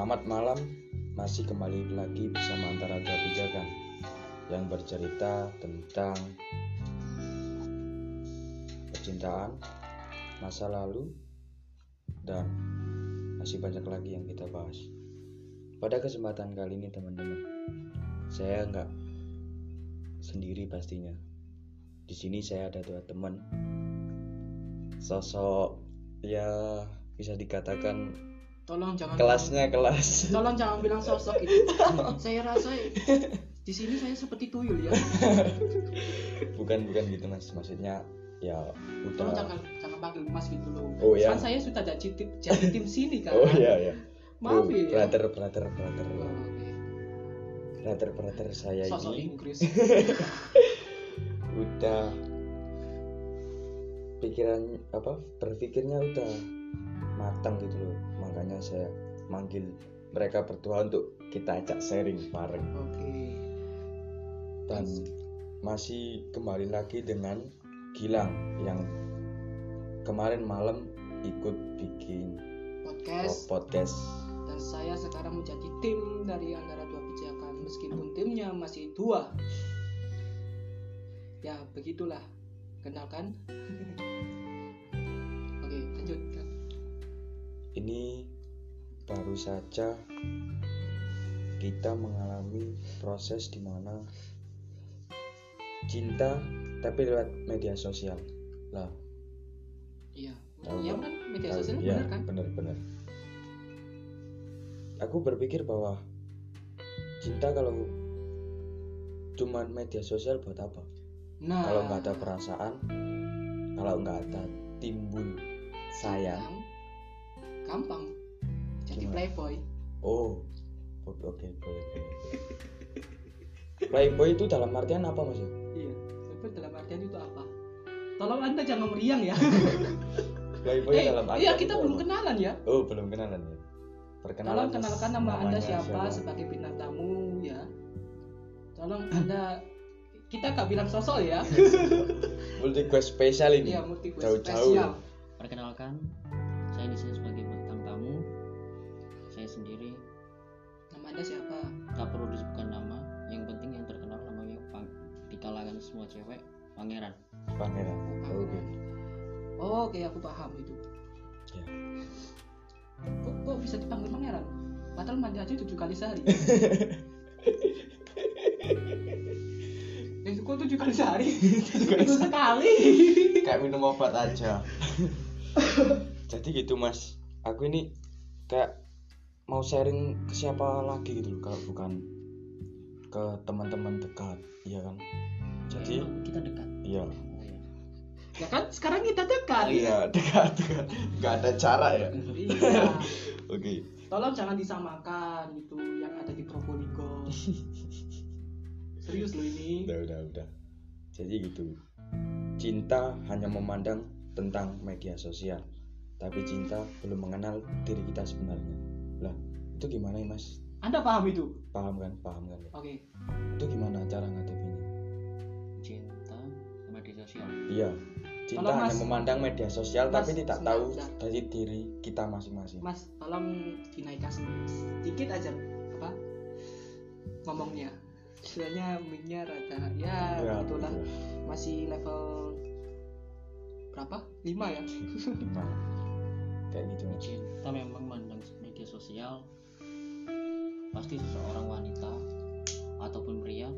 Selamat malam, masih kembali lagi bersama antara dua pijakan yang bercerita tentang percintaan, masa lalu, dan masih banyak lagi yang kita bahas. Pada kesempatan kali ini teman-teman, saya nggak sendiri pastinya. Di sini saya ada dua teman, sosok ya bisa dikatakan tolong jangan kelasnya kelas. tolong jangan bilang sosok itu. Saya rasa di sini saya seperti tuyul ya. Bukan bukan gitu mas. Maksudnya ya tolong udah jangan jangan panggil mas gitu loh. Oh, ya. kan saya sudah jadi tim jadi tim sini kan? Oh iya iya. Maaf Oh, ya brother brother brother. Oh, oke. brother brother saya sosok ini. Inggris. Udah. Pikiran apa berpikirnya udah matang gitu loh. Makanya saya manggil mereka berdua untuk kita ajak sharing bareng. Oke. Dan masih kembali lagi dengan Gilang yang kemarin malam ikut bikin podcast. Podcast. Dan saya sekarang menjadi tim dari antara dua pijakan. Meskipun timnya masih dua. Ya begitulah. Kenalkan ini baru saja kita mengalami proses di mana cinta tapi lewat media sosial. Lah. Iya. Tahu, iya kan? Media tahu- sosial ya, benar kan? benar-benar aku berpikir bahwa cinta kalau cuma media sosial buat apa? Nah. kalau nggak ada perasaan kalau nggak ada timbul sayang gampang. Jadi Gimana? playboy. Oh oke oke boleh playboy itu dalam artian apa mas? Iya tapi dalam artian itu apa? Tolong anda jangan meriang ya. Playboy eh, dalam artian iya kita belum apa? kenalan ya. Oh belum kenalan ya. Perkenalan tolong kenalkan nama anda namanya siapa, sebagai bintang tamu ya. Tolong anda kita gak bilang sosok ya. Multi quest spesial ini. Iya multi quest Jauh-jauh. spesial. Perkenalkan, saya di sini semua cewek Pangeran. pangeran. Oke. Oh, oke aku paham itu. Ya. kok, kok bisa dipanggil pangeran? Padahal mandi aja tujuh kali sehari. Yang kok tujuh kali sehari? Itu sekali. Kayak minum obat aja. Jadi gitu mas. Aku ini kayak mau sharing ke siapa lagi gitu loh kalau bukan ke teman-teman dekat iya kan jadi kita dekat. iya. Oh, ya kan sekarang kita dekat. Iya dekat dekat. Nggak ada cara ya? Iya. Oke. Tolong jangan disamakan gitu yang ada di Probolinggo. Serius loh ini. Udah udah udah. Jadi gitu. Cinta hanya memandang tentang media sosial. Tapi cinta belum mengenal diri kita sebenarnya. Lah itu gimana ya mas? Anda paham itu? Paham kan? Paham kan? Oke. Itu gimana cara ngadepinnya iya. Cinta hanya Mas- memandang media sosial Mas, tapi tidak tahu sebentar. dari diri kita masing-masing. Mas tolong dinaikkan sedikit aja apa ngomongnya. Soalnya mic-nya rada ya Ya, itulah iya. masih level berapa? Lima ya? Nah, kayak gitu Cinta memang mandang media sosial pasti seseorang wanita ataupun pria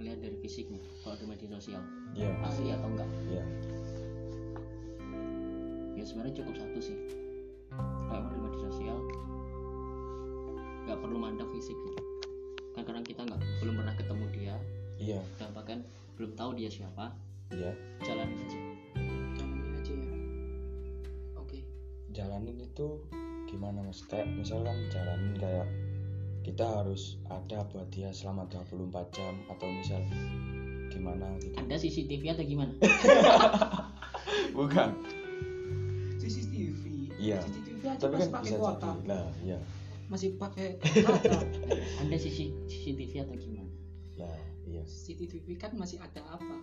melihat dari fisiknya kalau di media sosial. Iya. Asli atau ya sebenarnya cukup satu sih. Kalau di media sosial nggak perlu mandang fisik kan kadang kita nggak belum pernah ketemu dia. Iya. Dan bahkan belum tahu dia siapa. Iya. Jalanin aja. Jalanin aja ya. Oke. Jalanin itu gimana mas? Kayak misalkan jalanin kayak kita harus ada buat dia selama 24 jam atau misal gimana gitu? Ada CCTV atau gimana? Bukan Iya. CCTV aja tapi masih kan pakai bisa kuota jadi lah iya. Masih pakai kuota ada CC CCTV atau gimana? Lah iya. CCTV kan masih ada apa?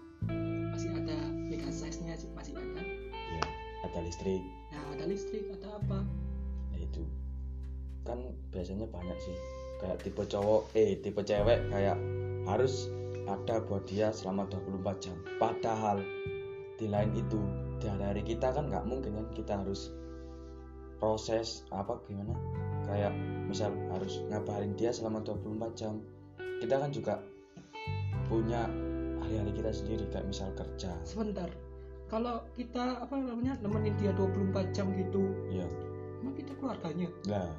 Masih ada mega size nya masih ada. Iya ada listrik. Nah ada listrik ada apa? Ya itu. Kan biasanya banyak sih. Kayak tipe cowok eh tipe cewek kayak harus ada buat dia selama 24 jam. Padahal di lain itu di hari-hari kita kan nggak mungkin kan kita harus proses apa gimana? Kayak misal harus ngabarin dia selama 24 jam. Kita kan juga punya hari-hari kita sendiri kayak misal kerja. Sebentar. Kalau kita apa namanya nemenin dia 24 jam gitu ya emang kita keluarganya? Lah.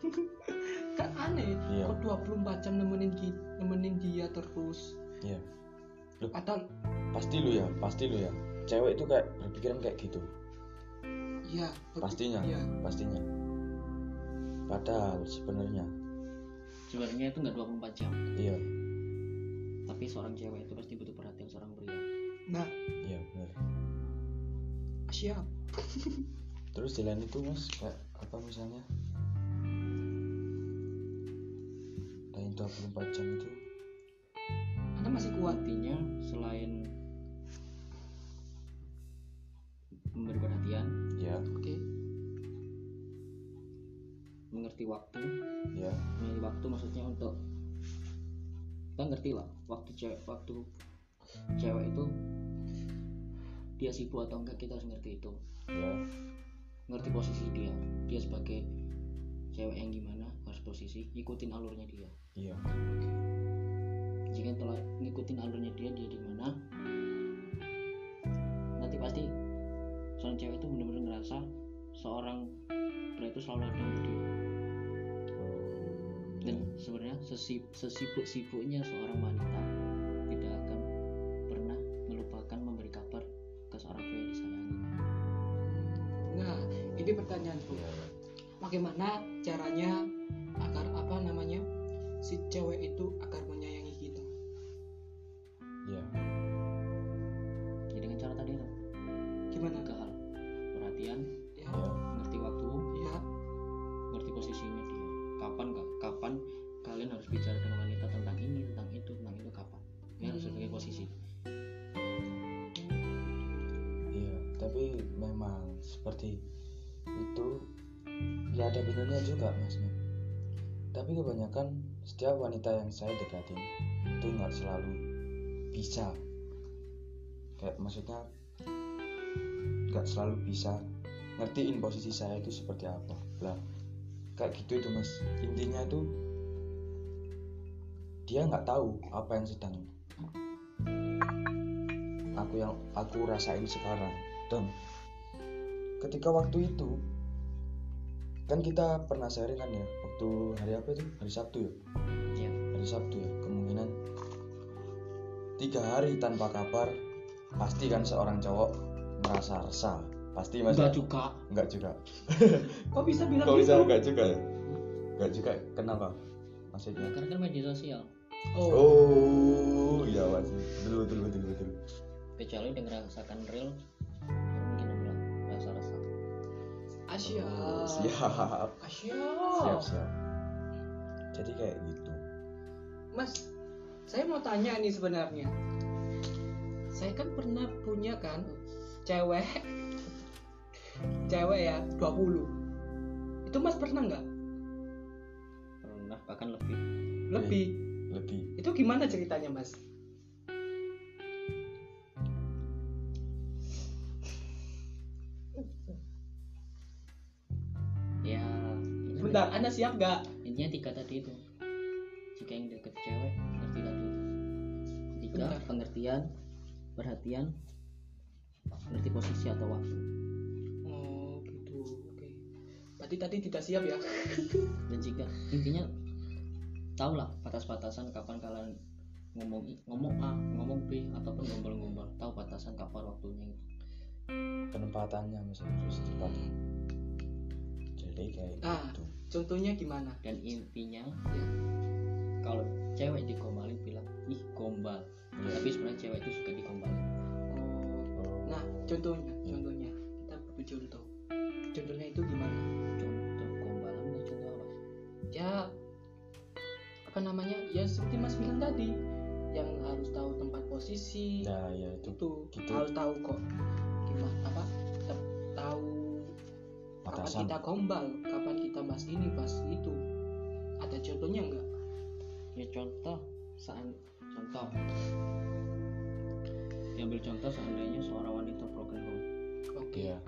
Kan aneh. Iya. kok 24 jam nemenin ki- nemenin dia terus? Iya. Loh. atau pasti lu ya pasti lu ya. Cewek itu kayak berpikiran kayak gitu ya pastinya iya. pastinya. Padahal sebenarnya. Sebenarnya itu nggak 24 jam. Iya. Tapi seorang cewek itu pasti butuh perhatian seorang pria. Nah. Iya benar. Siap. Terus di lain itu mas kayak apa misalnya? Lain 24 jam itu. Anda masih kuat? Artinya selain memberi perhatian ya oke. Mengerti waktu. Ya mengerti waktu maksudnya untuk kita ngerti lah waktu cewek waktu cewek itu dia sibuk atau enggak kita harus ngerti itu. Ya ngerti posisi dia. Dia sebagai cewek yang gimana harus posisi ikutin alurnya dia. Iya. Jika telah ngikutin alurnya dia dia di mana nanti pasti seorang cewek itu benar-benar ngerasa seorang pria itu selalu ada untuk dia dan sebenarnya sesib- sesibuk-sibuknya seorang wanita tidak akan pernah melupakan memberi kabar ke seorang pria yang disayangi. Nah ini pertanyaanku. Iya. bagaimana caranya agar apa namanya si cewek itu agar setiap wanita yang saya dekatin itu nggak selalu bisa. Kayak maksudnya nggak selalu bisa ngertiin posisi saya itu seperti apa. Lah kayak gitu itu mas. Intinya itu dia nggak tahu apa yang sedang aku yang aku rasain sekarang. Dan ketika waktu itu kan kita pernah sharing kan ya waktu hari apa itu? Hari Sabtu ya? Ya hari Sabtu ya kemungkinan tiga hari tanpa kabar pasti kan seorang cowok merasa resah. Pasti mas. Enggak ya? juga. Enggak juga. Kok bisa bilang kok bisa enggak juga ya? Enggak juga kenapa? Maksudnya? Karena kan media sosial. Oh, oh. Iya mas. Betul betul betul betul. Kecuali dia ngerasakan real Asia siap. Asia siap siap. Jadi kayak gitu. Mas, saya mau tanya nih sebenarnya. Saya kan pernah punya kan cewek. Cewek ya 20 itu mas pernah nggak? Pernah bahkan lebih. Lebih. Lebih. Itu gimana ceritanya mas anda siap nggak? Intinya tiga tadi itu. Jika yang deket cewek ngerti tadi itu. Tiga Bentar. pengertian perhatian ngerti posisi atau waktu. Oh gitu. Oke. Berarti tadi tidak siap ya? Dan jika intinya tahulah batas-batasan kapan kalian ngomong I- ngomong A ngomong B ataupun gombal-gombal tahu batasan kapan waktunya itu penempatannya mas harus tepat jadi kayak Ah. gitu contohnya gimana dan intinya Ya. kalau cewek digombalin bilang ih gombal Iya. tapi sebenarnya cewek itu suka digombalin oh nah contohnya Ya. contohnya kita butuh contoh contohnya itu gimana contoh gombalan dan contoh apa ya apa namanya ya seperti mas bilang tadi yang harus tahu tempat posisi nah ya itu itu gitu. harus tahu kok gimana apa te- tahu kapan kita gombal? Kapan kita bahas ini bahas itu? Ada contohnya enggak ya contoh. Saat contoh. Diambil contoh seandainya seorang wanita broken home oke. Iya.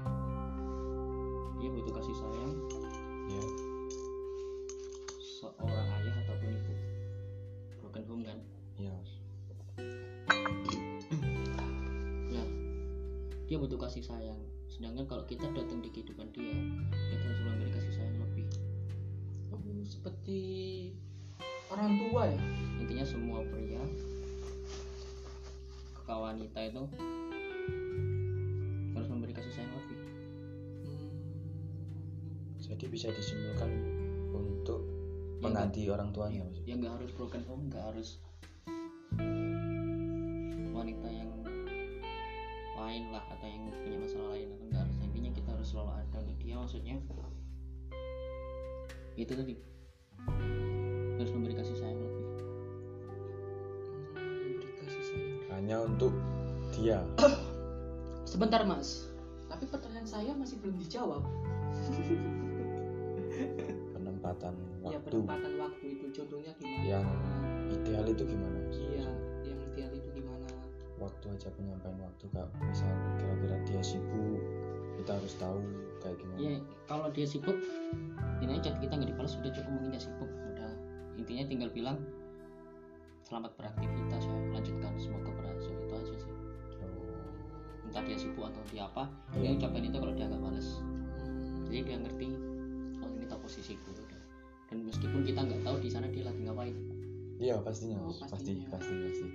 dia butuh kasih sayang. Iya. seorang ayah ataupun ibu. Broken home kan? Iya. Ya dia butuh kasih sayang. Sedangkan kalau kita datang di kehidupan dia seperti orang tua ya? Intinya semua pria ke wanita itu harus memberi kasih sayang lebih Hmm, Jadi bisa disimpulkan untuk Ya, mengganti orang tuanya Mas. ya nggak harus broken home nggak harus wanita yang lain lah atau yang punya masalah lain atau nggak harus. Intinya kita harus selalu ada untuk dia maksudnya. Itu tadi dia. sebentar mas. Tapi pertanyaan saya masih belum dijawab. Penempatan ya waktu. penempatan waktu itu. Contohnya gimana? Yang ideal itu gimana? Iya yang ideal itu gimana? Waktu aja penyampaian waktu kak. Misal kira-kira dia sibuk kita harus tahu kayak gimana. Ya kalau dia sibuk ini aja. Kita nggak dibalas sudah cukup mungkin dia sibuk. Udah. Intinya tinggal bilang selamat beraktivitas ya. Lanjutkan semoga berhasil. Itu aja sih entah dia sibuk atau dia apa Iya. dia ucapkan itu kalau dia agak males. Hmm, jadi dia ngerti oh ini tak posisiku dan meskipun kita nggak tahu di sana dia lagi ngapain. Iya pastinya Oh, Mas. pasti pastinya. pasti pasti.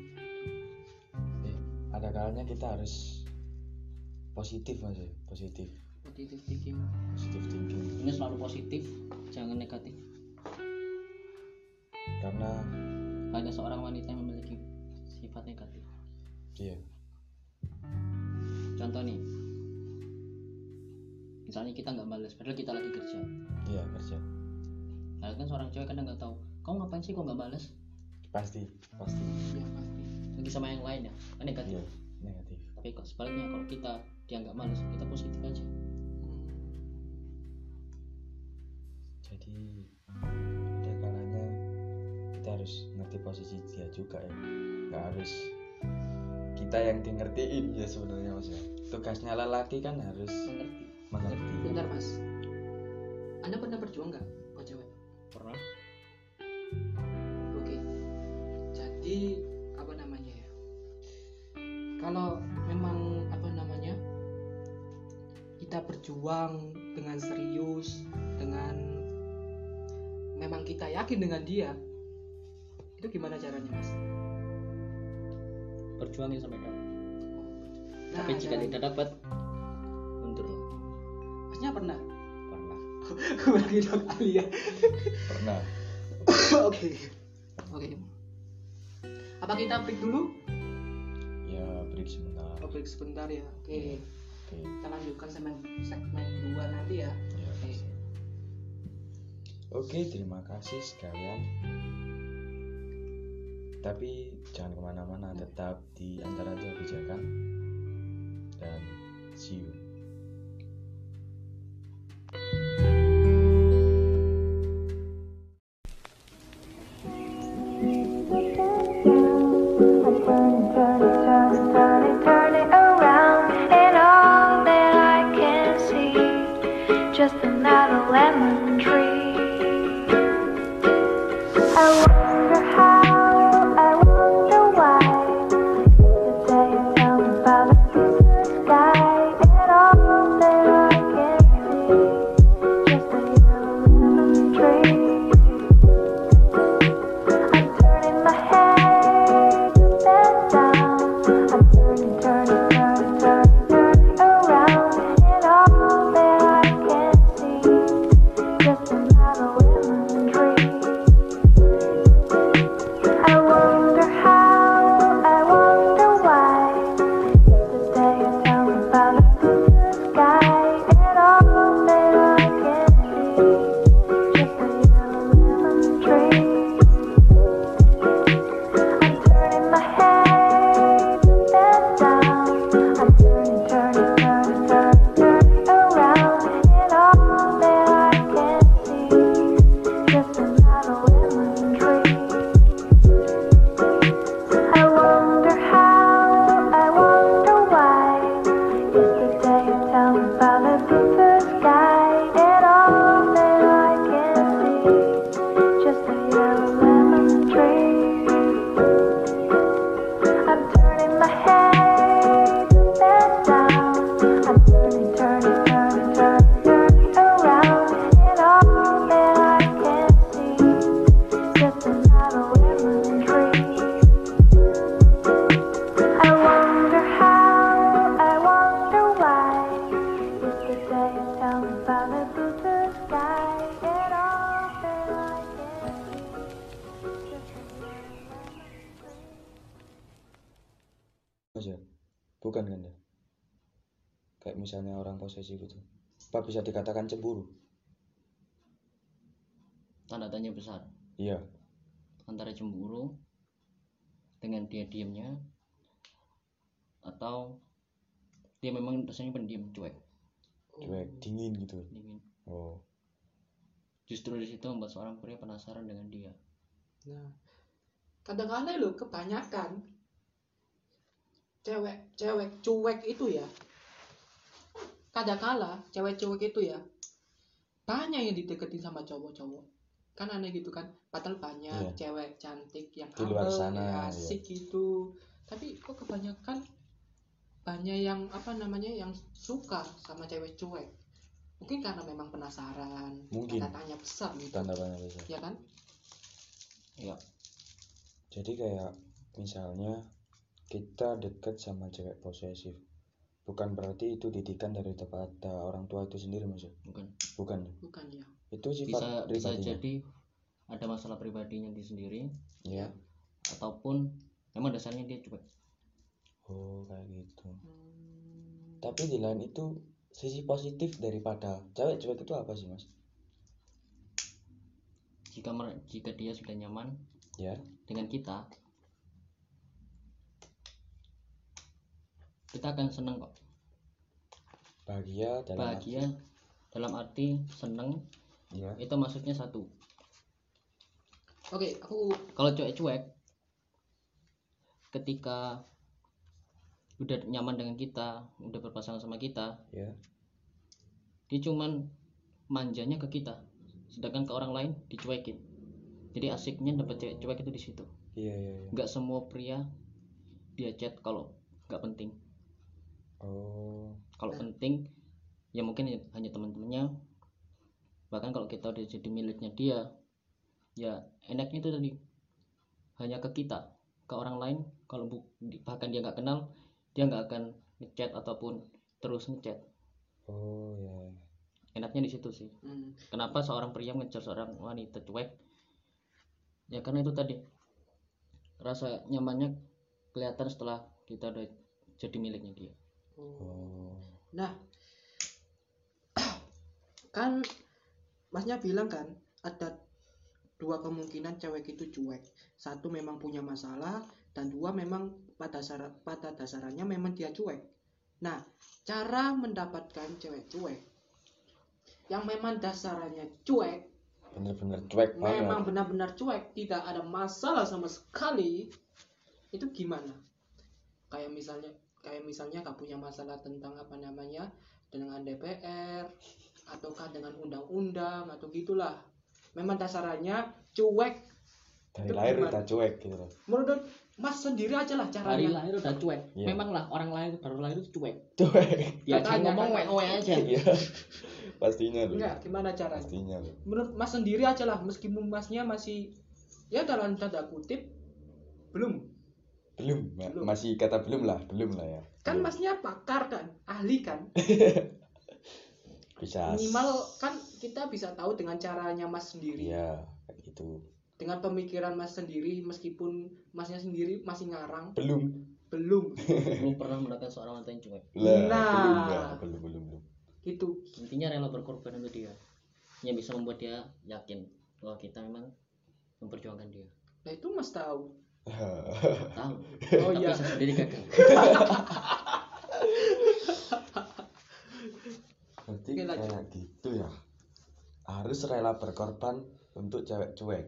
Eh, ada kalanya kita harus positif mas. Ya positif positive thinking. Positif thinking. Ini selalu positif jangan negatif. Karena hanya seorang wanita yang memiliki sifat negatif. Dia contoh nih. Misalnya kita nggak balas padahal kita lagi kerja. Dia kerja. Nah, kan seorang cewek kadang nggak tahu kau ngapain sih kok nggak balas pasti pasti. Ya pasti. Lagi sama yang lain ya kan negatif. Iya negatif. Tapi kok sebaliknya kalau kita dia nggak males kita positif aja. Jadi ada kalanya kita harus ngerti posisi dia juga ya. Nggak harus kita yang ngertiin ya sebenarnya mas ya tugasnya lelaki kan harus mengerti mengerti bentar mas anda pernah berjuang nggak buat cewek pernah Oke. Jadi apa namanya ya? Kalau memang apa namanya kita berjuang dengan serius, dengan memang kita yakin dengan dia, itu gimana caranya mas? berjuangin sampai dapat Nah, tapi jika caranya. tidak dapat mundur masnya pernah? pernah Lagi dua kali ya. pernah Oke. Oke. Apa kita break dulu? ya break sebentar Oh, break sebentar ya. Oke. oke Kita lanjutkan segmen segmen dua nanti ya. ya Oke. pasti. oke terima kasih sekalian tapi jangan ke mana-mana tetap di antara dua pijakan dan see you posesif itu apa bisa dikatakan cemburu? Tanda tanya besar. Iya. Antara cemburu dengan dia diamnya atau dia memang rasanya pendiam cuek? Cuek dingin gitu. Dingin. Oh. Justru di situ membuat seorang pria penasaran dengan dia. Nah, kadang-kadang lo kebanyakan cewek cewek cuek itu ya. Kadang-kala cewek cuek itu ya banyak yang dideketin sama cowok-cowok. Kan aneh gitu kan. Padahal banyak Iya. cewek cantik yang Di luar humble, sana, iya. asik gitu. Tapi kok kebanyakan banyak yang apa namanya yang suka sama cewek cuek. Mungkin karena memang penasaran, Mungkin. tanda tanya besar gitu. tanda tanya besar Ya kan? ya jadi kayak misalnya kita dekat sama cewek posesif bukan berarti itu didikan dari kepada orang tua itu sendiri mas ya? bukan bukan ya? Bukan ya. itu bisa sifat bisa pribadinya jadi ada masalah pribadinya di sendiri ya ataupun memang dasarnya dia cuek oh kayak gitu Hmm. tapi di lain itu sisi positif daripada cewek cuek itu apa sih mas jika mer- jika dia sudah nyaman ya dengan kita kita akan senang kok. Bahagia dalam bahagia dalam arti seneng. Arti- ya itu maksudnya satu. Oke, aku kalau cuek-cuek ketika udah nyaman dengan kita udah berpasangan sama kita ya dia cuman manjanya ke kita sedangkan ke orang lain dicuekin. Jadi asiknya dapat cewek cuek itu di situ. Iya iya iya. Nggak semua pria dia chat kalau nggak penting oh. Kalau penting ya mungkin hanya teman-temannya. Bahkan kalau kita udah jadi miliknya dia ya enaknya itu tadi. Hanya ke kita ke orang lain. Kalau bu- bahkan dia nggak kenal dia nggak akan ngechat ataupun terus ngechat. Oh ya. Enaknya di situ sih. Hmm, kenapa seorang pria ngejar seorang wanita cuek? Ya karena itu tadi. Rasa nyamannya kelihatan setelah kita udah jadi miliknya dia oh Nah, kan masnya bilang kan ada dua kemungkinan cewek itu cuek. Satu memang punya masalah dan dua memang pada dasar pada dasarannya memang dia cuek. Nah, cara mendapatkan cewek cuek yang memang dasarannya cuek, bener-bener cuek memang benar-benar cuek, tidak ada masalah sama sekali. Itu gimana? Kayak misalnya kayak misalnya gak punya masalah tentang apa namanya dengan DPR ataukah dengan undang-undang atau gitulah. Memang dasarannya cuek. dari itu lahir gimana? udah cuek gitu loh Menurut Mas sendiri aja lah caranya. lahir udah cuek Iya. memang lah orang lahir baru lahir itu cuek cuek ya Katanya, ngomong katanya. we aja iya pastinya loh Enggak, gimana caranya? pastinya loh Menurut Mas sendiri aja lah meskipun Masnya masih ya dalam tanda kutip belum. Belum Belum. masih kata belum lah belum lah ya Kan Belum. Masnya pakar kan, ahli kan. bisa Minimal kan kita bisa tahu dengan caranya Mas sendiri. iya kayak gitu Dengan pemikiran Mas sendiri meskipun Masnya sendiri masih ngarang belum belum belum pernah mendapatkan seorang wanita yang cuek lah Nah. belum ya belum belum belum gitu. intinya rela berkorban untuk dia yang bisa membuat dia yakin bahwa kita memang memperjuangkan dia Nah itu Mas tahu. Tahu. Oh iya. saya sendiri gagal. Berarti kayak gitu ya? Harus rela berkorban untuk cewek cuek.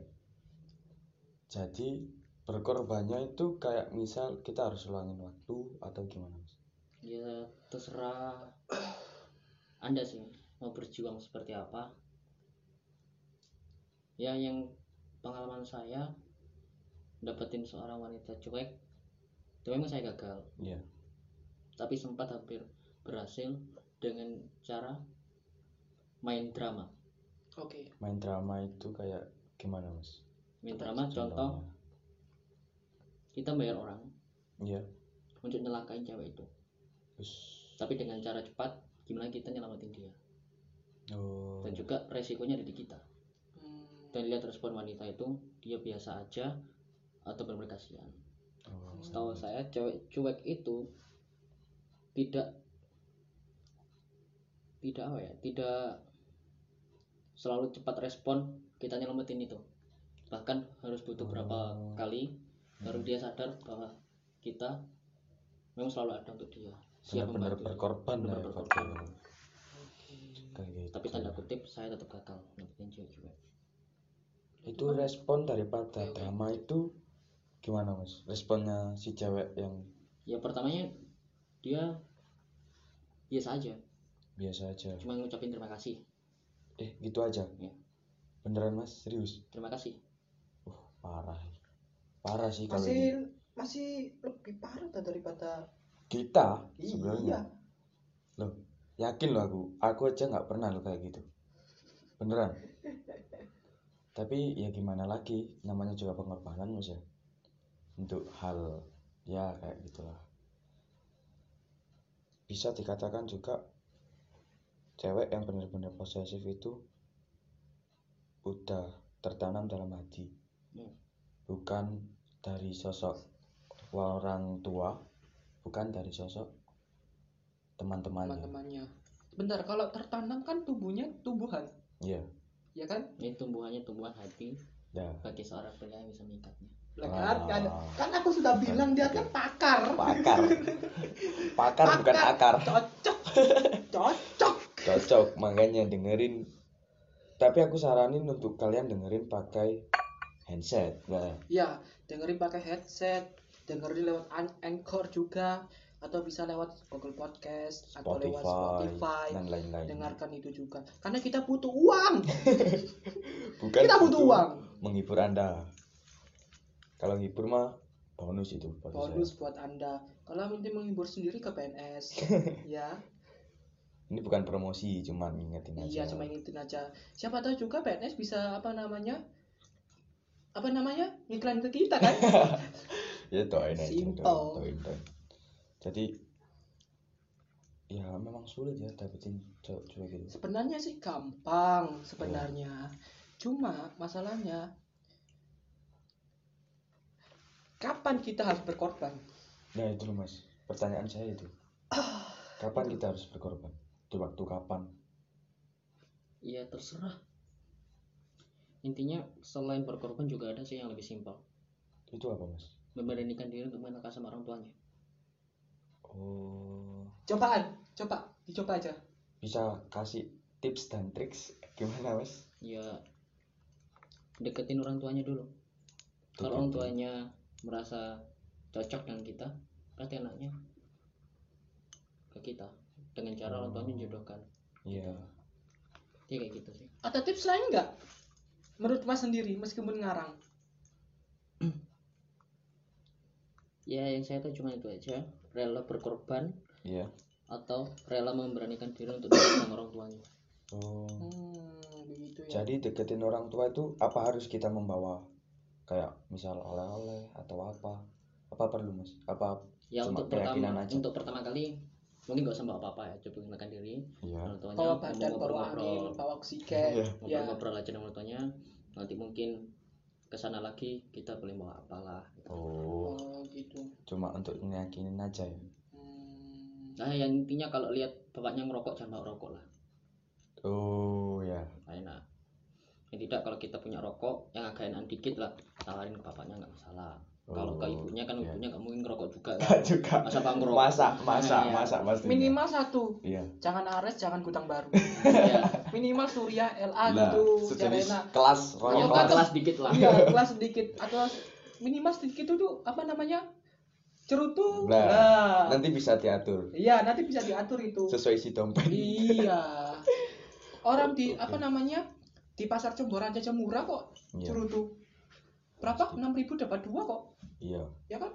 Jadi berkorbannya itu kayak misal kita harus ulangin waktu atau gimana mas? Ya terserah. Anda sih mau berjuang seperti apa. Ya yang pengalaman saya dapetin seorang wanita cuek itu memang saya gagal. Iya. Tapi sempat hampir berhasil dengan cara main drama. Oke. main drama itu kayak gimana mas? Main drama contoh kita bayar orang iya. untuk nyelakain cewek itu. Terus? Tapi dengan cara cepat gimana kita nyelamatin dia? Oh. Dan juga resikonya ada di kita. Hmm, dan lihat respon wanita itu dia biasa aja atau benar kasihan oh. setahu saya cewek cuek itu tidak tidak apa ya tidak selalu cepat respon kita nyelamatin itu. Bahkan harus butuh berapa Oh. kali baru dia sadar bahwa kita memang selalu ada untuk dia. Siap membantu. berkorban ya Pak berkorban. Gitu. Tapi tanda kutip saya tetap gagal dapetin itu respon daripada drama itu gimana mas? Responnya si cewek yang ya pertamanya dia biasa aja. Biasa aja. Cuma ngucapin terima kasih. Eh gitu aja? Iya. beneran mas? Serius? Terima kasih. Uh parah. Parah sih kalau masih ini. masih lebih parah dah daripada kita iya. sebenarnya. Loh yakin loh aku. Aku aja nggak pernah loh kayak gitu. Beneran. Tapi ya gimana lagi? Namanya juga pengorbanan mas ya untuk hal ya kayak gitulah. Bisa dikatakan juga cewek yang benar-benar posesif itu udah tertanam dalam hati. Hmm. bukan dari sosok orang tua bukan dari sosok teman-temannya. Teman-temannya. Bentar kalau tertanam kan tubuhnya tumbuhan? Iya. Ya kan? Ini tumbuhannya tumbuhan hati. Ya. Bagi seorang pria yang bisa mengikatnya Lah kan, kan, Ah. kan aku sudah bilang dia kan pakar. Pakar. Pakar bukan akar. Cocok. Cocok. Cocok makanya dengerin. Tapi aku saranin untuk kalian dengerin pakai handset. Nah. Ya dengerin pakai headset dengerin lewat An- Anchor juga atau bisa lewat Google Podcast atau lewat Spotify, Spotify. dan lain-lain. Dengarkan itu juga. Karena kita butuh uang. Bukan kita butuh untuk uang. menghibur anda kalau ngibur mah bonus itu saya. bonus buat anda. Kalau nanti menghibur sendiri ke PNS ya. Ini bukan promosi cuman ngingetin aja. iya cuma ingetin aja. Siapa tahu juga PNS bisa apa namanya apa namanya iklan ke kita kan? Ya doain aja doain, doain, doain. jadi ya memang sulit ya dapetin cowok cowok gitu. Sebenarnya sih gampang sebenarnya. Cuma masalahnya kapan kita harus berkorban? Nah itu loh mas. Pertanyaan saya itu. Kapan kita harus berkorban? Di waktu kapan? Ya terserah. Intinya selain berkorban juga ada sih yang lebih simpel. Itu apa mas? Memberanikan diri untuk menekan sama orang tuanya. Oh. Cobaan. Coba dicoba aja. Bisa kasih tips dan triks? Gimana mas? Ya deketin orang tuanya dulu. Kalau orang tuanya merasa cocok dengan kita pasti enaknya ke kita dengan cara orang tuanya jodohkan iya. Ya kayak gitu sih. Ada tips lain nggak? Menurut mas sendiri meskipun ngarang. Ya yang saya tahu cuma itu aja. Rela berkorban iya. atau rela memberanikan diri untuk dekat sama orang tuanya. Oh. Hmm, begitu ya. Jadi deketin orang tua itu apa harus kita membawa kayak misal oleh-oleh atau apa. Apa perlu mas? Apa ya Cuma untuk keyakinan pertama aja. untuk pertama kali mungkin gak usah bawa apa-apa ya coba gunakan diri. Iya. Orang tuanya bawa badan bawa angin bawa oksigen. Iya. ya ngobrol-ngobrol aja dengan orang tuanya. Nanti mungkin ke sana lagi kita boleh bawa apalah gitu. oh. Oh gitu. Cuma untuk ngeyakinin aja ya? Hmm. nah yang intinya kalau lihat bapaknya ngerokok jangan bawa rokok lah. Oh ya. Enak yang tidak kalau kita punya rokok yang agak enak dikit lah tawarin ke bapaknya nggak masalah. Kalau ke Oh, ibunya kan iya. ibunya nggak mungkin ngerokok juga kan. juga. Masa bang ngerokok? Masak masak Iya. masak pasti minimal satu. Iya. Jangan Ares jangan Gudang Baru. Ya minimal Surya LA Nah, gitu. Sejenis kelas Iya, rokok. rokok kelas dikit lah. Iya kelas sedikit atau minimal sedikit itu apa namanya cerutu. Nah, nah nanti bisa diatur. Iya nanti bisa diatur itu. Sesuai isi dompet. Iya. Orang di apa namanya di pasar Cemboran aja murah kok. Iya. Cerutu berapa? Enam ribu dapat dua kok. Iya. Ya kan?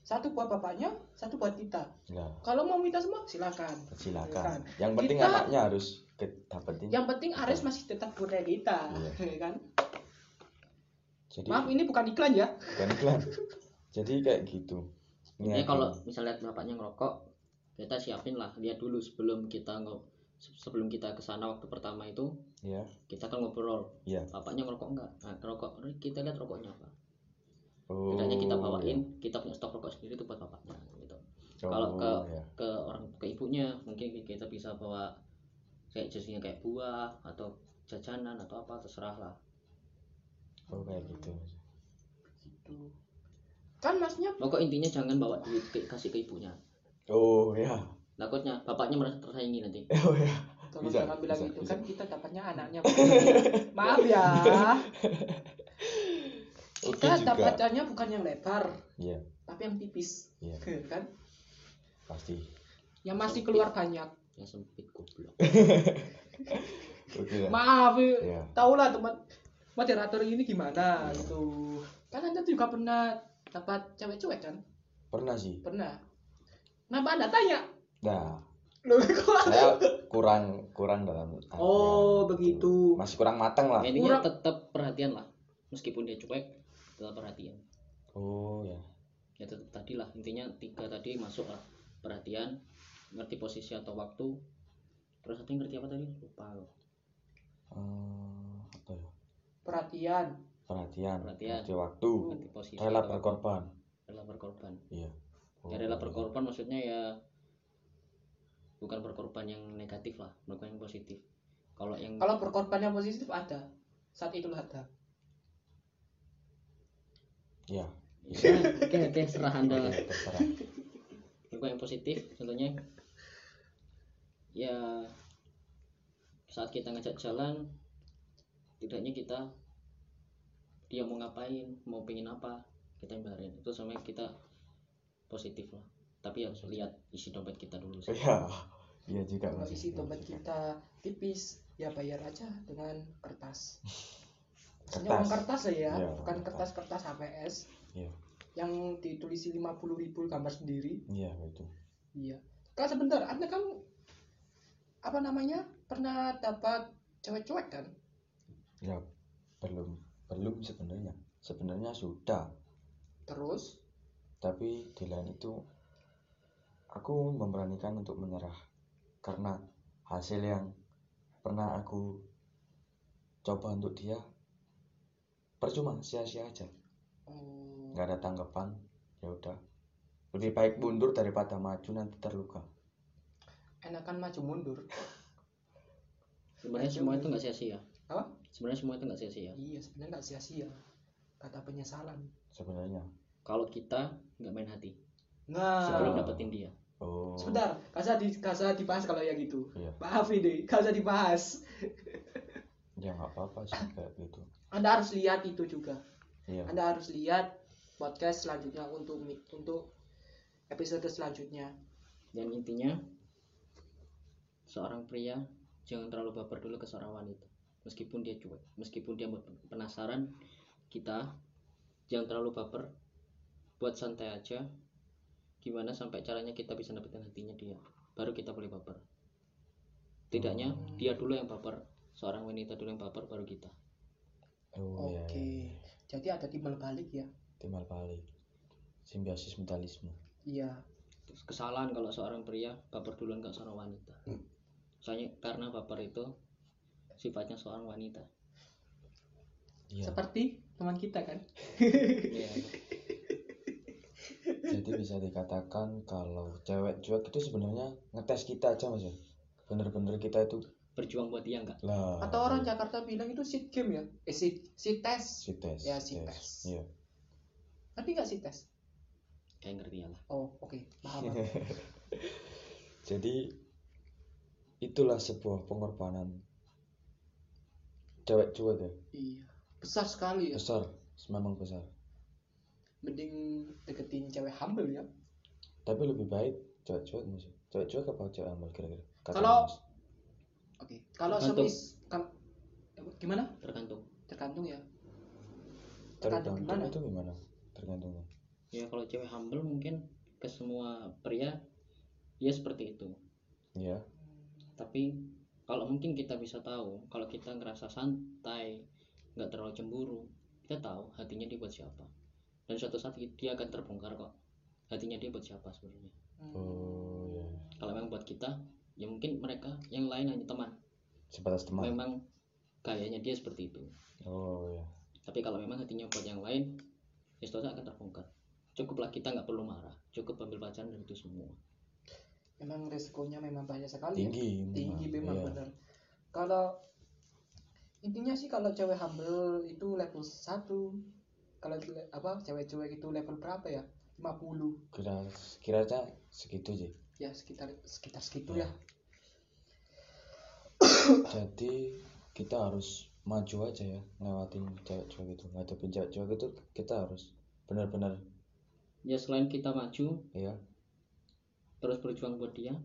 Satu buat bapaknya satu buat kita. Ya kalau mau minta semua silakan. Silakan. Silakan. yang penting Kita- anaknya harus dapetin. Yang penting Ares masih tetap punya kita Iya. ya kan? Jadi maaf ini bukan iklan ya. Bukan iklan. Jadi kayak gitu. Ya Niatin. kalau misalnya bapaknya ngerokok kita siapin lah. Lihat dulu sebelum kita nge- sebelum kita ke sana waktu pertama itu ya kita kan ngobrol Iya. bapaknya ngerokok enggak nah ngerokok kita lihat rokoknya apa Oh, kita bawain, kita punya stok rokok sendiri itu buat bapaknya gitu. ya. Kalau Oh, ke ya. ke orang ke ibunya mungkin kita bisa bawa kayak jersey kayak buah atau jajanan atau apa terserah lah. Oh, kayak gitu. gitu kan masnya Pokok intinya jangan bawa duit ke, kasih ke ibunya. Oh, ya. Takutnya bapaknya merasa tersaingi nanti. Oh, ya. kalau Bisa, jangan bilang bisa, gitu bisa. kan kita dapatnya anaknya maaf ya kita juga. dapatnya bukan yang lebar Iya, tapi yang tipis iya, kan pasti. yang masih keluar banyak Yang sempit goblok. Oke lah. maaf Ya. tau lah teman moderator ini gimana gitu kan anda juga pernah dapat cewek cuek kan Pernah sih. pernah kenapa anda tanya Nah, saya kurang kurang dalam Oh, begitu. Masih kurang matang lah. Intinya Kurang- tetap perhatian lah. Meskipun dia cuek, tetap perhatian. Oh, ya. Ya tetap tadi lah. Intinya tiga tadi masuk lah. Perhatian, ngerti posisi atau waktu. Terus satu ngerti apa tadi? Lupa loh. Eh, apa ya? perhatian Perhatian, Perhatian. ngerti waktu, Ngerti posisi. rela berkorban. Rela berkorban. Iya. Ya rela berkorban maksudnya ya bukan berkorban yang negatif lah, berkorban yang positif. Kalau yang kalau berkorban yang positif ada saat itu ada. Ya, oke oke serah anda terserah. Berkorban yang positif contohnya ya saat kita ngajak jalan tidaknya kita dia mau ngapain mau pengen apa kita bayarin itu sama kita positif lah tapi harus lihat isi dompet kita dulu sih Iya. Iya juga kalau Mas. isi Iya dompet kita tipis ya bayar aja dengan kertas Kertas. uang kertas ya Iya, bukan kertas. kertas-kertas HPS Iya. yang ditulisi 50.000 ribu gambar sendiri Iya, itu. iya kak sebentar anda kan apa namanya pernah dapat cewek cuek kan Ya, belum belum sebenarnya. Sebenarnya sudah, terus tapi di lain itu aku memberanikan untuk menyerah karena hasil yang pernah aku coba untuk dia percuma sia-sia aja. Oh, nggak ada tanggapan ya udah. Lebih baik mundur daripada maju nanti terluka. Enakan maju mundur. Sebenarnya semua itu nggak sia-sia. Apa? sebenarnya semua itu nggak sia-sia. Iya sebenarnya nggak sia-sia. Kata penyesalan. Sebenarnya. Kalau kita nggak main hati. Nah. Sebelum dapetin dia oh. Sebentar kasih di kasih dibahas kalau yang gitu iya. Maaf ini kasih dibahas. Ya nggak apa-apa sih kayak gitu. Anda harus lihat itu juga. Iya. Anda harus lihat podcast selanjutnya untuk untuk episode selanjutnya. Dan intinya seorang pria jangan terlalu baper dulu ke seorang wanita. Meskipun dia cuek meskipun dia penasaran kita jangan terlalu baper. Buat santai aja gimana sampai caranya kita bisa dapetin hatinya dia? Baru kita boleh baper. Tidaknya dia dulu yang baper seorang wanita dulu yang baper baru kita. Oh oke. iya, iya. jadi ada timbal balik ya? Timbal balik. Simbiosis mutualisme iya. Terus kesalahan kalau seorang pria baper duluan ke seorang wanita. Soalnya karena baper itu sifatnya seorang wanita. Iya. Seperti teman kita kan? Iya. jadi bisa dikatakan kalau cewek cuek itu sebenarnya ngetes kita aja mas ya. Bener-bener kita itu berjuang buat dia enggak lah. Atau orang Jakarta bilang itu seat game ya? Eh seat, seat test. Si tes Ya, si tes. iya. Ngerti nggak seat test? Kayak ngerti ya lah oh oke. Paham aku. jadi itulah sebuah pengorbanan. Cewek cuek ya? Iya. Besar sekali ya? Besar. Memang besar mending deketin cewek humble ya. Tapi lebih baik cewek cuek mas cewek cuek apa cewek amal kira-kira? Kalau- oke kalau Tergantung. semis kal- gimana? Tergantung. Tergantung ya. Tergantung. Tergantung gimana? Itu gimana? Tergantungnya. Ya kalau cewek humble mungkin ke semua pria dia seperti itu. Iya. Tapi kalau mungkin kita bisa tahu kalau kita ngerasa santai nggak terlalu cemburu kita tahu hatinya dia buat siapa dan suatu saat dia akan terbongkar kok. Hatinya dia buat siapa sebenarnya? Hmm. oh iya. Kalau memang buat kita ya mungkin mereka yang lain hanya teman. Sebatas teman. Memang gayanya dia seperti itu. Oh iya. Tapi kalau memang hatinya buat yang lain ya seterusnya akan terbongkar. Cukuplah kita nggak perlu marah. Cukup ambil pelajaran dari itu semua. Memang resikonya memang banyak sekali. Ya. tinggi tinggi memang Iya. benar. Kalau intinya sih kalau cewek humble itu level 1 kalau apa cewek-cewek itu level berapa ya? 50 kira kiranya segitu sih. Ya sekitar sekitar segitu ya. jadi kita harus maju aja ya ngelewatin cewek-cewek itu. Ngadepin cewek-cewek itu kita harus benar-benar ya selain kita maju ya terus berjuang buat dia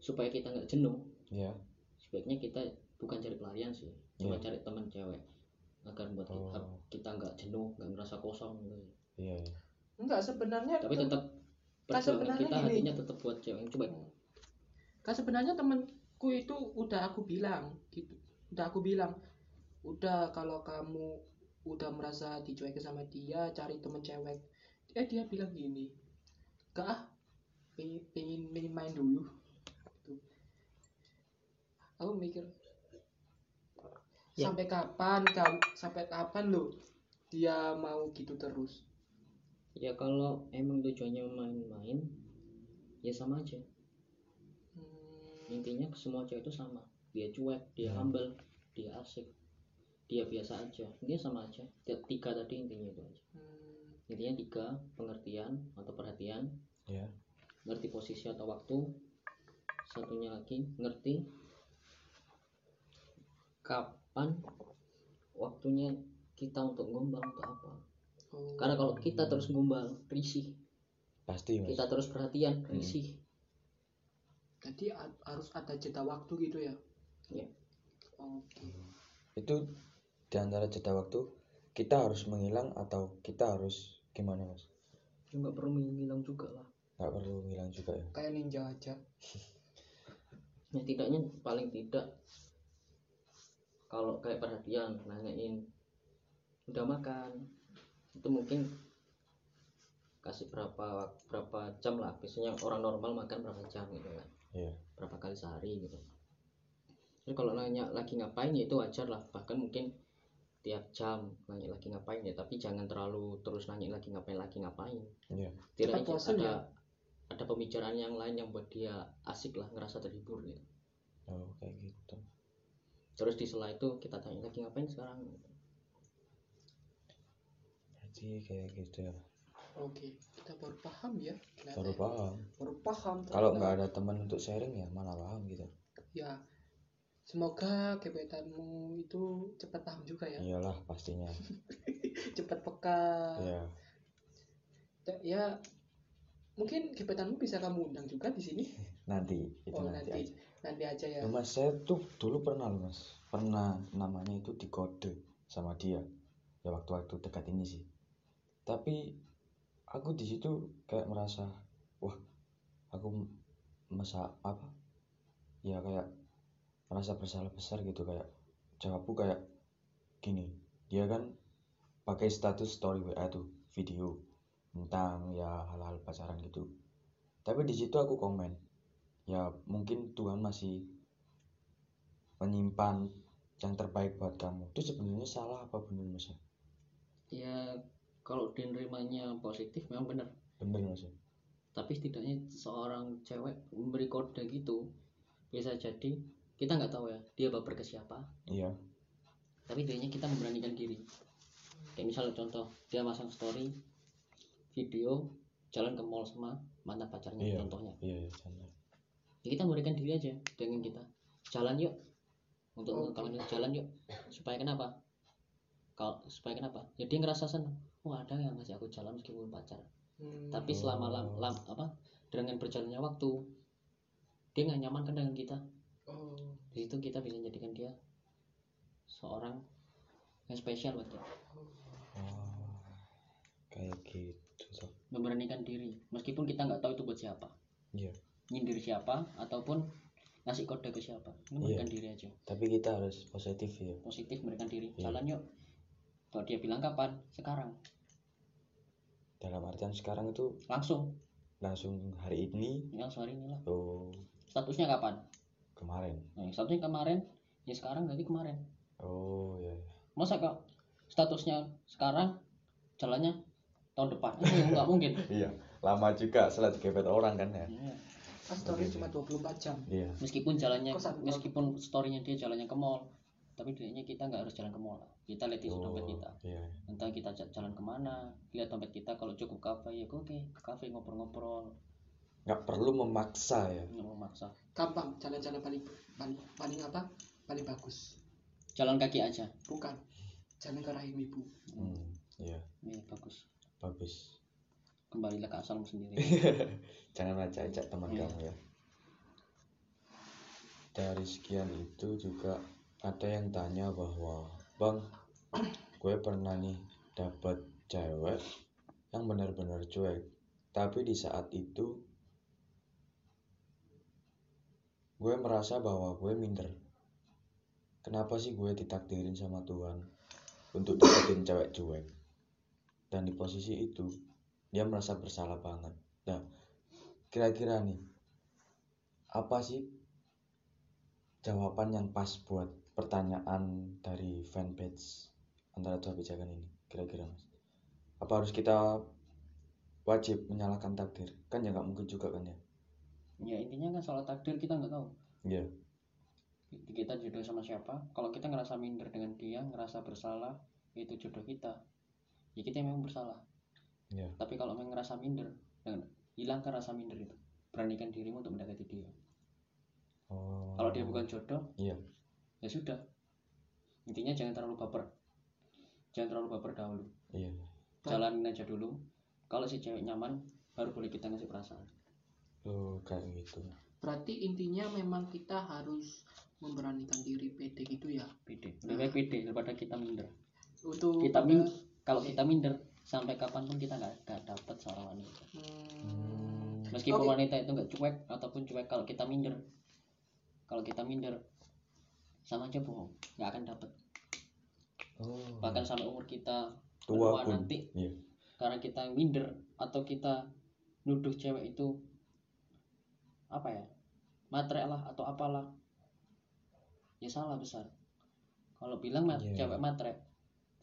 supaya kita nggak jenuh ya sebaiknya kita bukan cari pelarian sih cuma Iya. cari teman cewek agar buat kita, Oh. kita nggak jenuh nggak ngerasa kosong gitu iya iya. enggak sebenarnya tapi tetap Kan sebenarnya kita gini. hatinya tetap buat cewek yang cuek kan sebenarnya temanku itu udah aku bilang gitu udah aku bilang udah kalau kamu udah merasa dicuekin sama dia cari temen cewek eh dia bilang gini gak ah pengen, pengen, pengen main dulu gitu. aku mikir Ya. sampai kapan kamu sampai kapan lo dia mau gitu terus? Ya kalau emang tujuannya main-main ya sama aja. Hmm, intinya semua cewek itu sama. Dia cuek dia Hmm. humble dia asik. Dia biasa aja. Intinya sama aja. Tiga tadi intinya itu aja. Hmm, intinya tiga pengertian atau perhatian. Ya ngerti posisi atau waktu. Satunya lagi ngerti kapan waktunya kita untuk gombal untuk apa? Oh. karena kalau kita terus gombal risih. Pasti mas. Kita terus perhatian risih. Jadi a- harus ada jeda waktu gitu ya? Iya. oke. Itu di antara jeda waktu kita harus menghilang atau kita harus gimana mas? Ya, nggak perlu menghilang juga lah. Nggak perlu menghilang juga ya? Kayak ninja aja. Ya tidaknya paling tidak kalau kayak perhatian nanyain udah makan? Itu mungkin kasih berapa berapa jam lah. Biasanya orang normal makan berapa jam gitu kan. Iya. Berapa kali sehari gitu. Terus kalau nanya lagi ngapain ya itu wajar lah. Bahkan mungkin tiap jam nanya lagi ngapain ya. Tapi jangan terlalu terus nanya lagi ngapain lagi ngapain. Iya. Cepat bosen ada ya? ada pembicaraan yang lain yang buat dia asik lah ngerasa terhibur gitu. Oh kayak gitu terus di sela itu kita tanya lagi ngapain sekarang? Berarti kayak gitu. Ya oke kita baru paham ya. Ternyata baru paham. Baru paham kalau nggak ada teman untuk sharing ya mana paham gitu. Ya semoga gebetanmu itu cepat paham juga ya. Iyalah pastinya. Cepat peka. Iya. Ya- ya mungkin gebetanmu bisa kamu undang juga di sini? Nanti itu oh nanti, nanti. aja. Nanti aja ya. Mas saya tuh dulu pernah loh mas. Pernah namanya itu dikode sama dia. Ya waktu-waktu dekat ini sih. Tapi aku di situ kayak merasa wah aku masa apa? Ya kayak merasa bersalah besar gitu. Kayak jawabku kayak gini. Dia kan pakai status story WA tuh video tentang ya hal-hal pacaran gitu. Tapi di situ aku komen ya mungkin Tuhan masih menyimpan yang terbaik buat kamu. Itu sebenarnya salah apa benar mas? Ya kalau dinerimanya positif memang benar. Bener mas. Tapi setidaknya seorang cewek memberi kode gitu bisa jadi kita nggak tahu ya dia baper ke siapa. Iya. Tapi intinya kita memberanikan diri. Kayak misalnya contoh dia masang story video jalan ke mall sama mantan pacarnya Iya. contohnya. Iya iya. Ya kita memberikan diri aja dengan kita. Jalan yuk. Untuk Oke. kawan jalan yuk. Supaya kenapa? Kalau supaya kenapa? Ya dia ngerasa senang oh ada yang ngasih aku jalan meskipun pacar. Hmm, tapi selama lam, Oh. lam- apa dengan berjalannya waktu dia nggak nyaman kan dengan kita? Oh. Di situ kita bisa jadikan dia seorang yang spesial buat dia. Oh kayak gitu toh memberanikan diri. Meskipun kita nggak tahu itu buat siapa. Iya nyindir siapa ataupun ngasih kode ke siapa. Memberikan diri aja. Tapi kita harus positif ya positif memberikan diri. Iya. jalan yuk kalau dia bilang kapan? Sekarang. Dalam artian sekarang itu langsung. Langsung hari ini. Ya sehari ini lah. Oh. Statusnya kapan? Kemarin. Nah, statusnya kemarin ya sekarang nanti kemarin. Oh iya iya. masa kok statusnya sekarang jalannya tahun depan? Eh, nggak mungkin. Iya lama juga setelah digebet orang kan ya. Iya. Kan story cuma 24 jam. Iya. Meskipun jalannya meskipun storynya dia jalannya ke mall tapi dianya kita nggak harus jalan ke mall. Kita lihat isi dompet kita. iya entah kita ja- jalan ke mana lihat dompet kita kalau cukup kafe ya oke ke kafe ngobrol-ngobrol. Nggak perlu memaksa ya. Nggak memaksa. Gampang jalan-jalan paling paling paling apa? Paling bagus. Jalan kaki aja. Bukan. Jalan ke rahim ibu hmm, iya. Iya, bagus. Bagus kembalilah ke asalmu sendiri. Jangan ajak-ajak teman Iya. kamu ya. Dari sekian itu juga ada yang tanya bahwa bang gue pernah nih dapat cewek yang benar-benar cuek tapi di saat itu gue merasa bahwa gue minder. Kenapa sih gue ditakdirin sama Tuhan untuk dapetin cewek cuek? Dan di posisi itu dia merasa bersalah banget. Nah kira-kira nih apa sih jawaban yang pas buat pertanyaan dari fanpage antara dua pijakan ini kira-kira mas? Apa harus kita wajib menyalahkan takdir? Kan ya nggak mungkin juga kan ya? Ya intinya kan soal takdir kita nggak tahu. Iya. Kita jodoh sama siapa? Kalau kita ngerasa minder dengan dia ngerasa bersalah itu jodoh kita. Ya kita memang bersalah iya. Tapi kalau memang ngerasa minder dengan hilangkan rasa minder itu. Beranikan dirimu untuk mendekati dia. Oh. Kalau dia bukan jodoh iya. ya sudah. Intinya jangan terlalu baper. Jangan terlalu baper dahulu. Iya. Jalanin aja dulu. Kalau si cewek nyaman baru boleh kita ngasih perasaan. Oh kayak gitu. Berarti intinya memang kita harus memberanikan diri pede gitu ya? Pede. Lebih pede daripada kita minder. Untuk kita min kalau kita minder sampai kapan pun kita nggak nggak dapat seorang wanita. Hmm, meskipun Oke. wanita itu nggak cuek ataupun cuek kalau kita minder. Kalau kita minder sama aja bohong. Nggak akan dapat oh. Bahkan sampai umur kita tua pun nanti iya. karena kita minder atau kita nuduh cewek itu apa ya matre lah atau apalah ya salah besar. Kalau bilang mat- Iya. cewek matre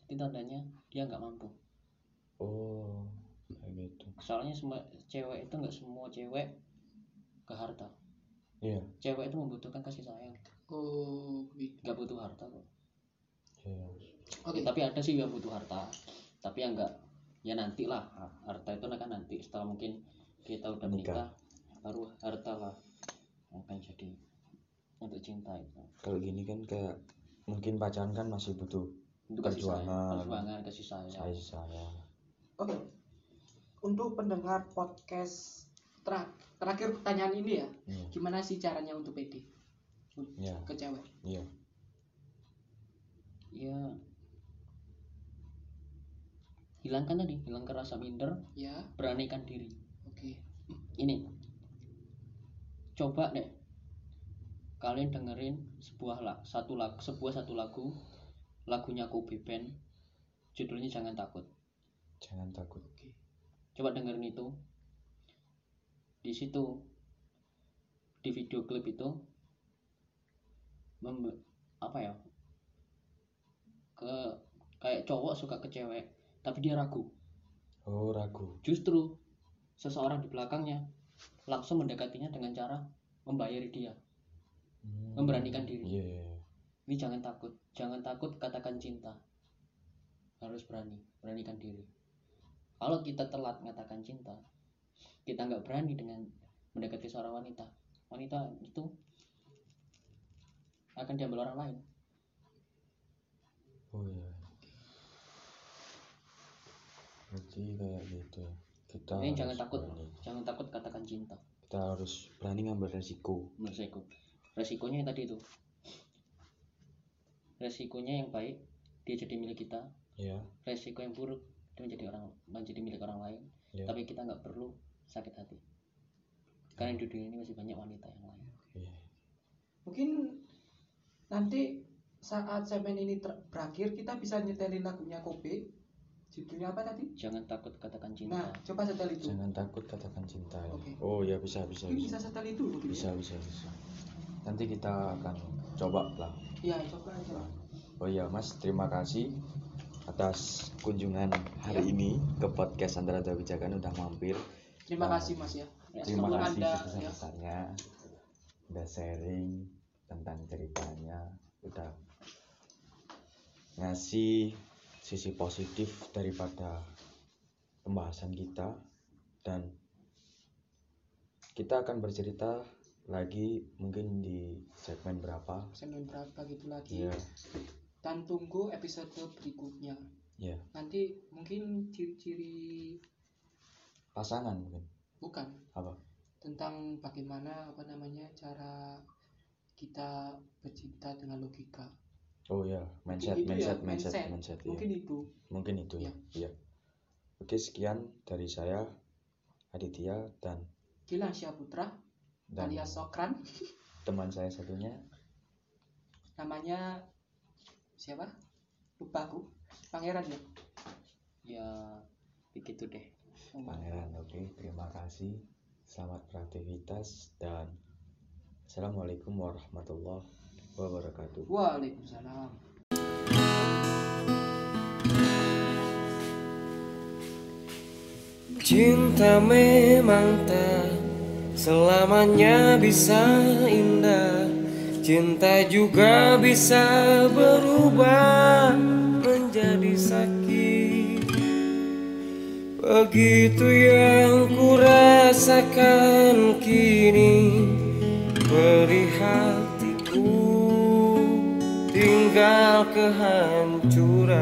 itu tandanya dia nggak mampu oh kayak gitu. Soalnya semua cewek itu nggak semua cewek ke harta. Iya. Cewek itu membutuhkan kasih sayang. Oh gitu nggak butuh harta kok. Iya. Oke. Ya, tapi ada sih yang butuh harta tapi yang enggak ya nanti lah. Harta itu kan nanti setelah mungkin kita udah Menikah. baru harta lah. Yang akan jadi untuk cinta itu. Kalau gini kan kayak mungkin pacaran kan masih butuh untuk kasih sayang Perjuangan. perjuangan kasih sayang. Saya saya oke. Untuk pendengar podcast tra- terakhir pertanyaan ini ya iya gimana sih caranya untuk pede? Iya ke cewek? Iya ya. Hilangkan tadi hilangkan rasa minder ya. beranikan diri. Oke. Ini. Coba deh. Kalian dengerin sebuah lag, satu lagu sebuah satu lagu. Lagunya Kobe Band. Judulnya jangan takut jangan takut oke coba dengerin itu. Di situ di video klip itu membe- apa ya? Ke kayak cowok suka ke cewek tapi dia ragu. Oh ragu. Justru seseorang di belakangnya langsung mendekatinya dengan cara membayari dia. Hmm. Memberanikan diri. iya. ini jangan takut. Jangan takut katakan cinta. Harus berani. Beranikan diri kalau kita telat mengatakan cinta kita nggak berani dengan mendekati seorang wanita. Wanita itu akan diambil orang lain. Oh iya. Berarti kayak gitu. Ya. kita ini jangan takut berani. jangan takut katakan cinta. Kita harus berani ngambil resiko. Resiko. Resikonya yang tadi itu. Resikonya yang baik dia jadi milik kita. Ya resiko yang buruk dia menjadi orang menjadi milik orang lain. Ya tapi kita nggak perlu sakit hati. Karena di dunia ini masih banyak wanita yang lain. Iya. Mungkin nanti saat segmen ini ter- berakhir kita bisa nyetelin lagunya Kobe. Judulnya apa tadi? Jangan takut katakan cinta. Nah coba setel itu. Jangan takut katakan cinta. Ya. Oke. oh ya bisa bisa bisa. bisa setel itu mungkin ya? bisa bisa bisa. Nanti kita akan coba lah. Ya coba aja. Oh iya mas terima kasih atas kunjungan hari ini ke podcast Antara Dua Bijakan udah mampir. terima Nah, kasih mas ya. Terima Sebelum kasih anda ya, sebesar-besarnya udah sharing tentang ceritanya, udah ngasih sisi positif daripada pembahasan kita dan kita akan bercerita lagi mungkin di segmen berapa. Segmen berapa gitu lagi. Ya dan tunggu episode berikutnya. Ya nanti mungkin ciri-ciri pasangan mungkin. Bukan. Apa? Tentang bagaimana apa namanya cara kita bercinta dengan logika. Oh ya mindset Mungkin itu ya, mindset mindset mindset. mindset ya. mungkin itu. Mungkin itu ya iya. Oke sekian dari saya Aditya dan Gilang Syaputra dan alias Sokran. teman saya satunya. Namanya siapa? Lupa aku pangeran ya? Ya begitu deh. Pangeran oke. Terima kasih. Selamat beraktivitas dan assalamualaikum warahmatullahi wabarakatuh. Waalaikumsalam. Cinta memang tak selamanya bisa indah Cinta juga bisa berubah menjadi sakit. Begitu yang ku rasakan kini Beri hatiku tinggal kehancuran.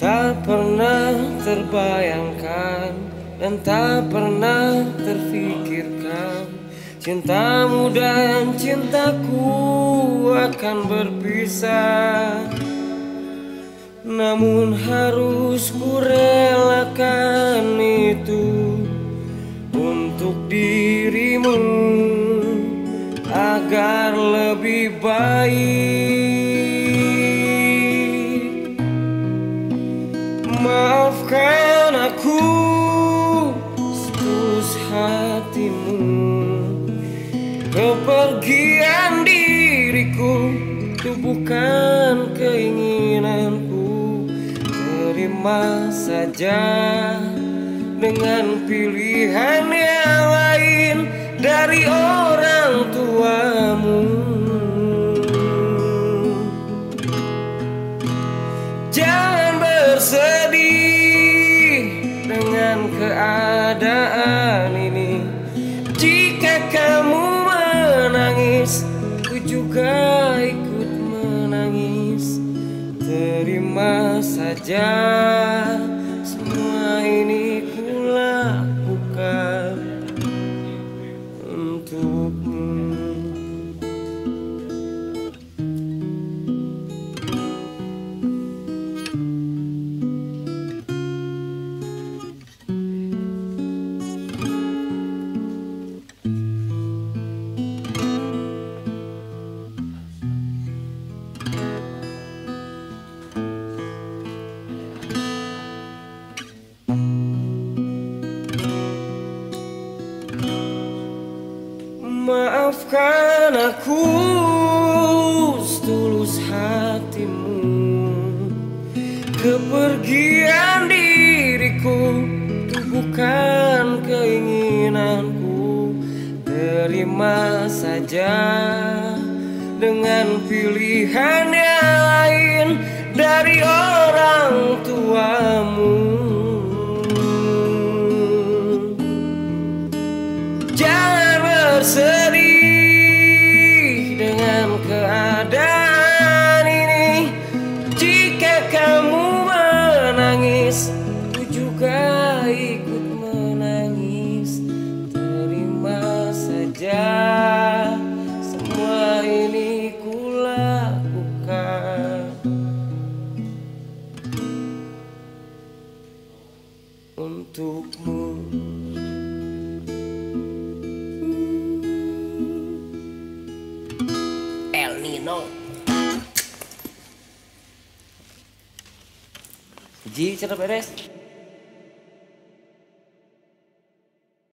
Tak pernah terbayangkan dan tak pernah terfikirkan Cintamu dan cintaku akan berpisah. Namun harus ku relakan itu Untuk dirimu agar lebih baik bukan keinginanku Terima saja dengan pilihan yang lain dari orang Terima Maafkan aku setulus hatimu. Kepergian diriku itu bukan keinginanku. Terima saja dengan pilihan yang lain dari orang hice al.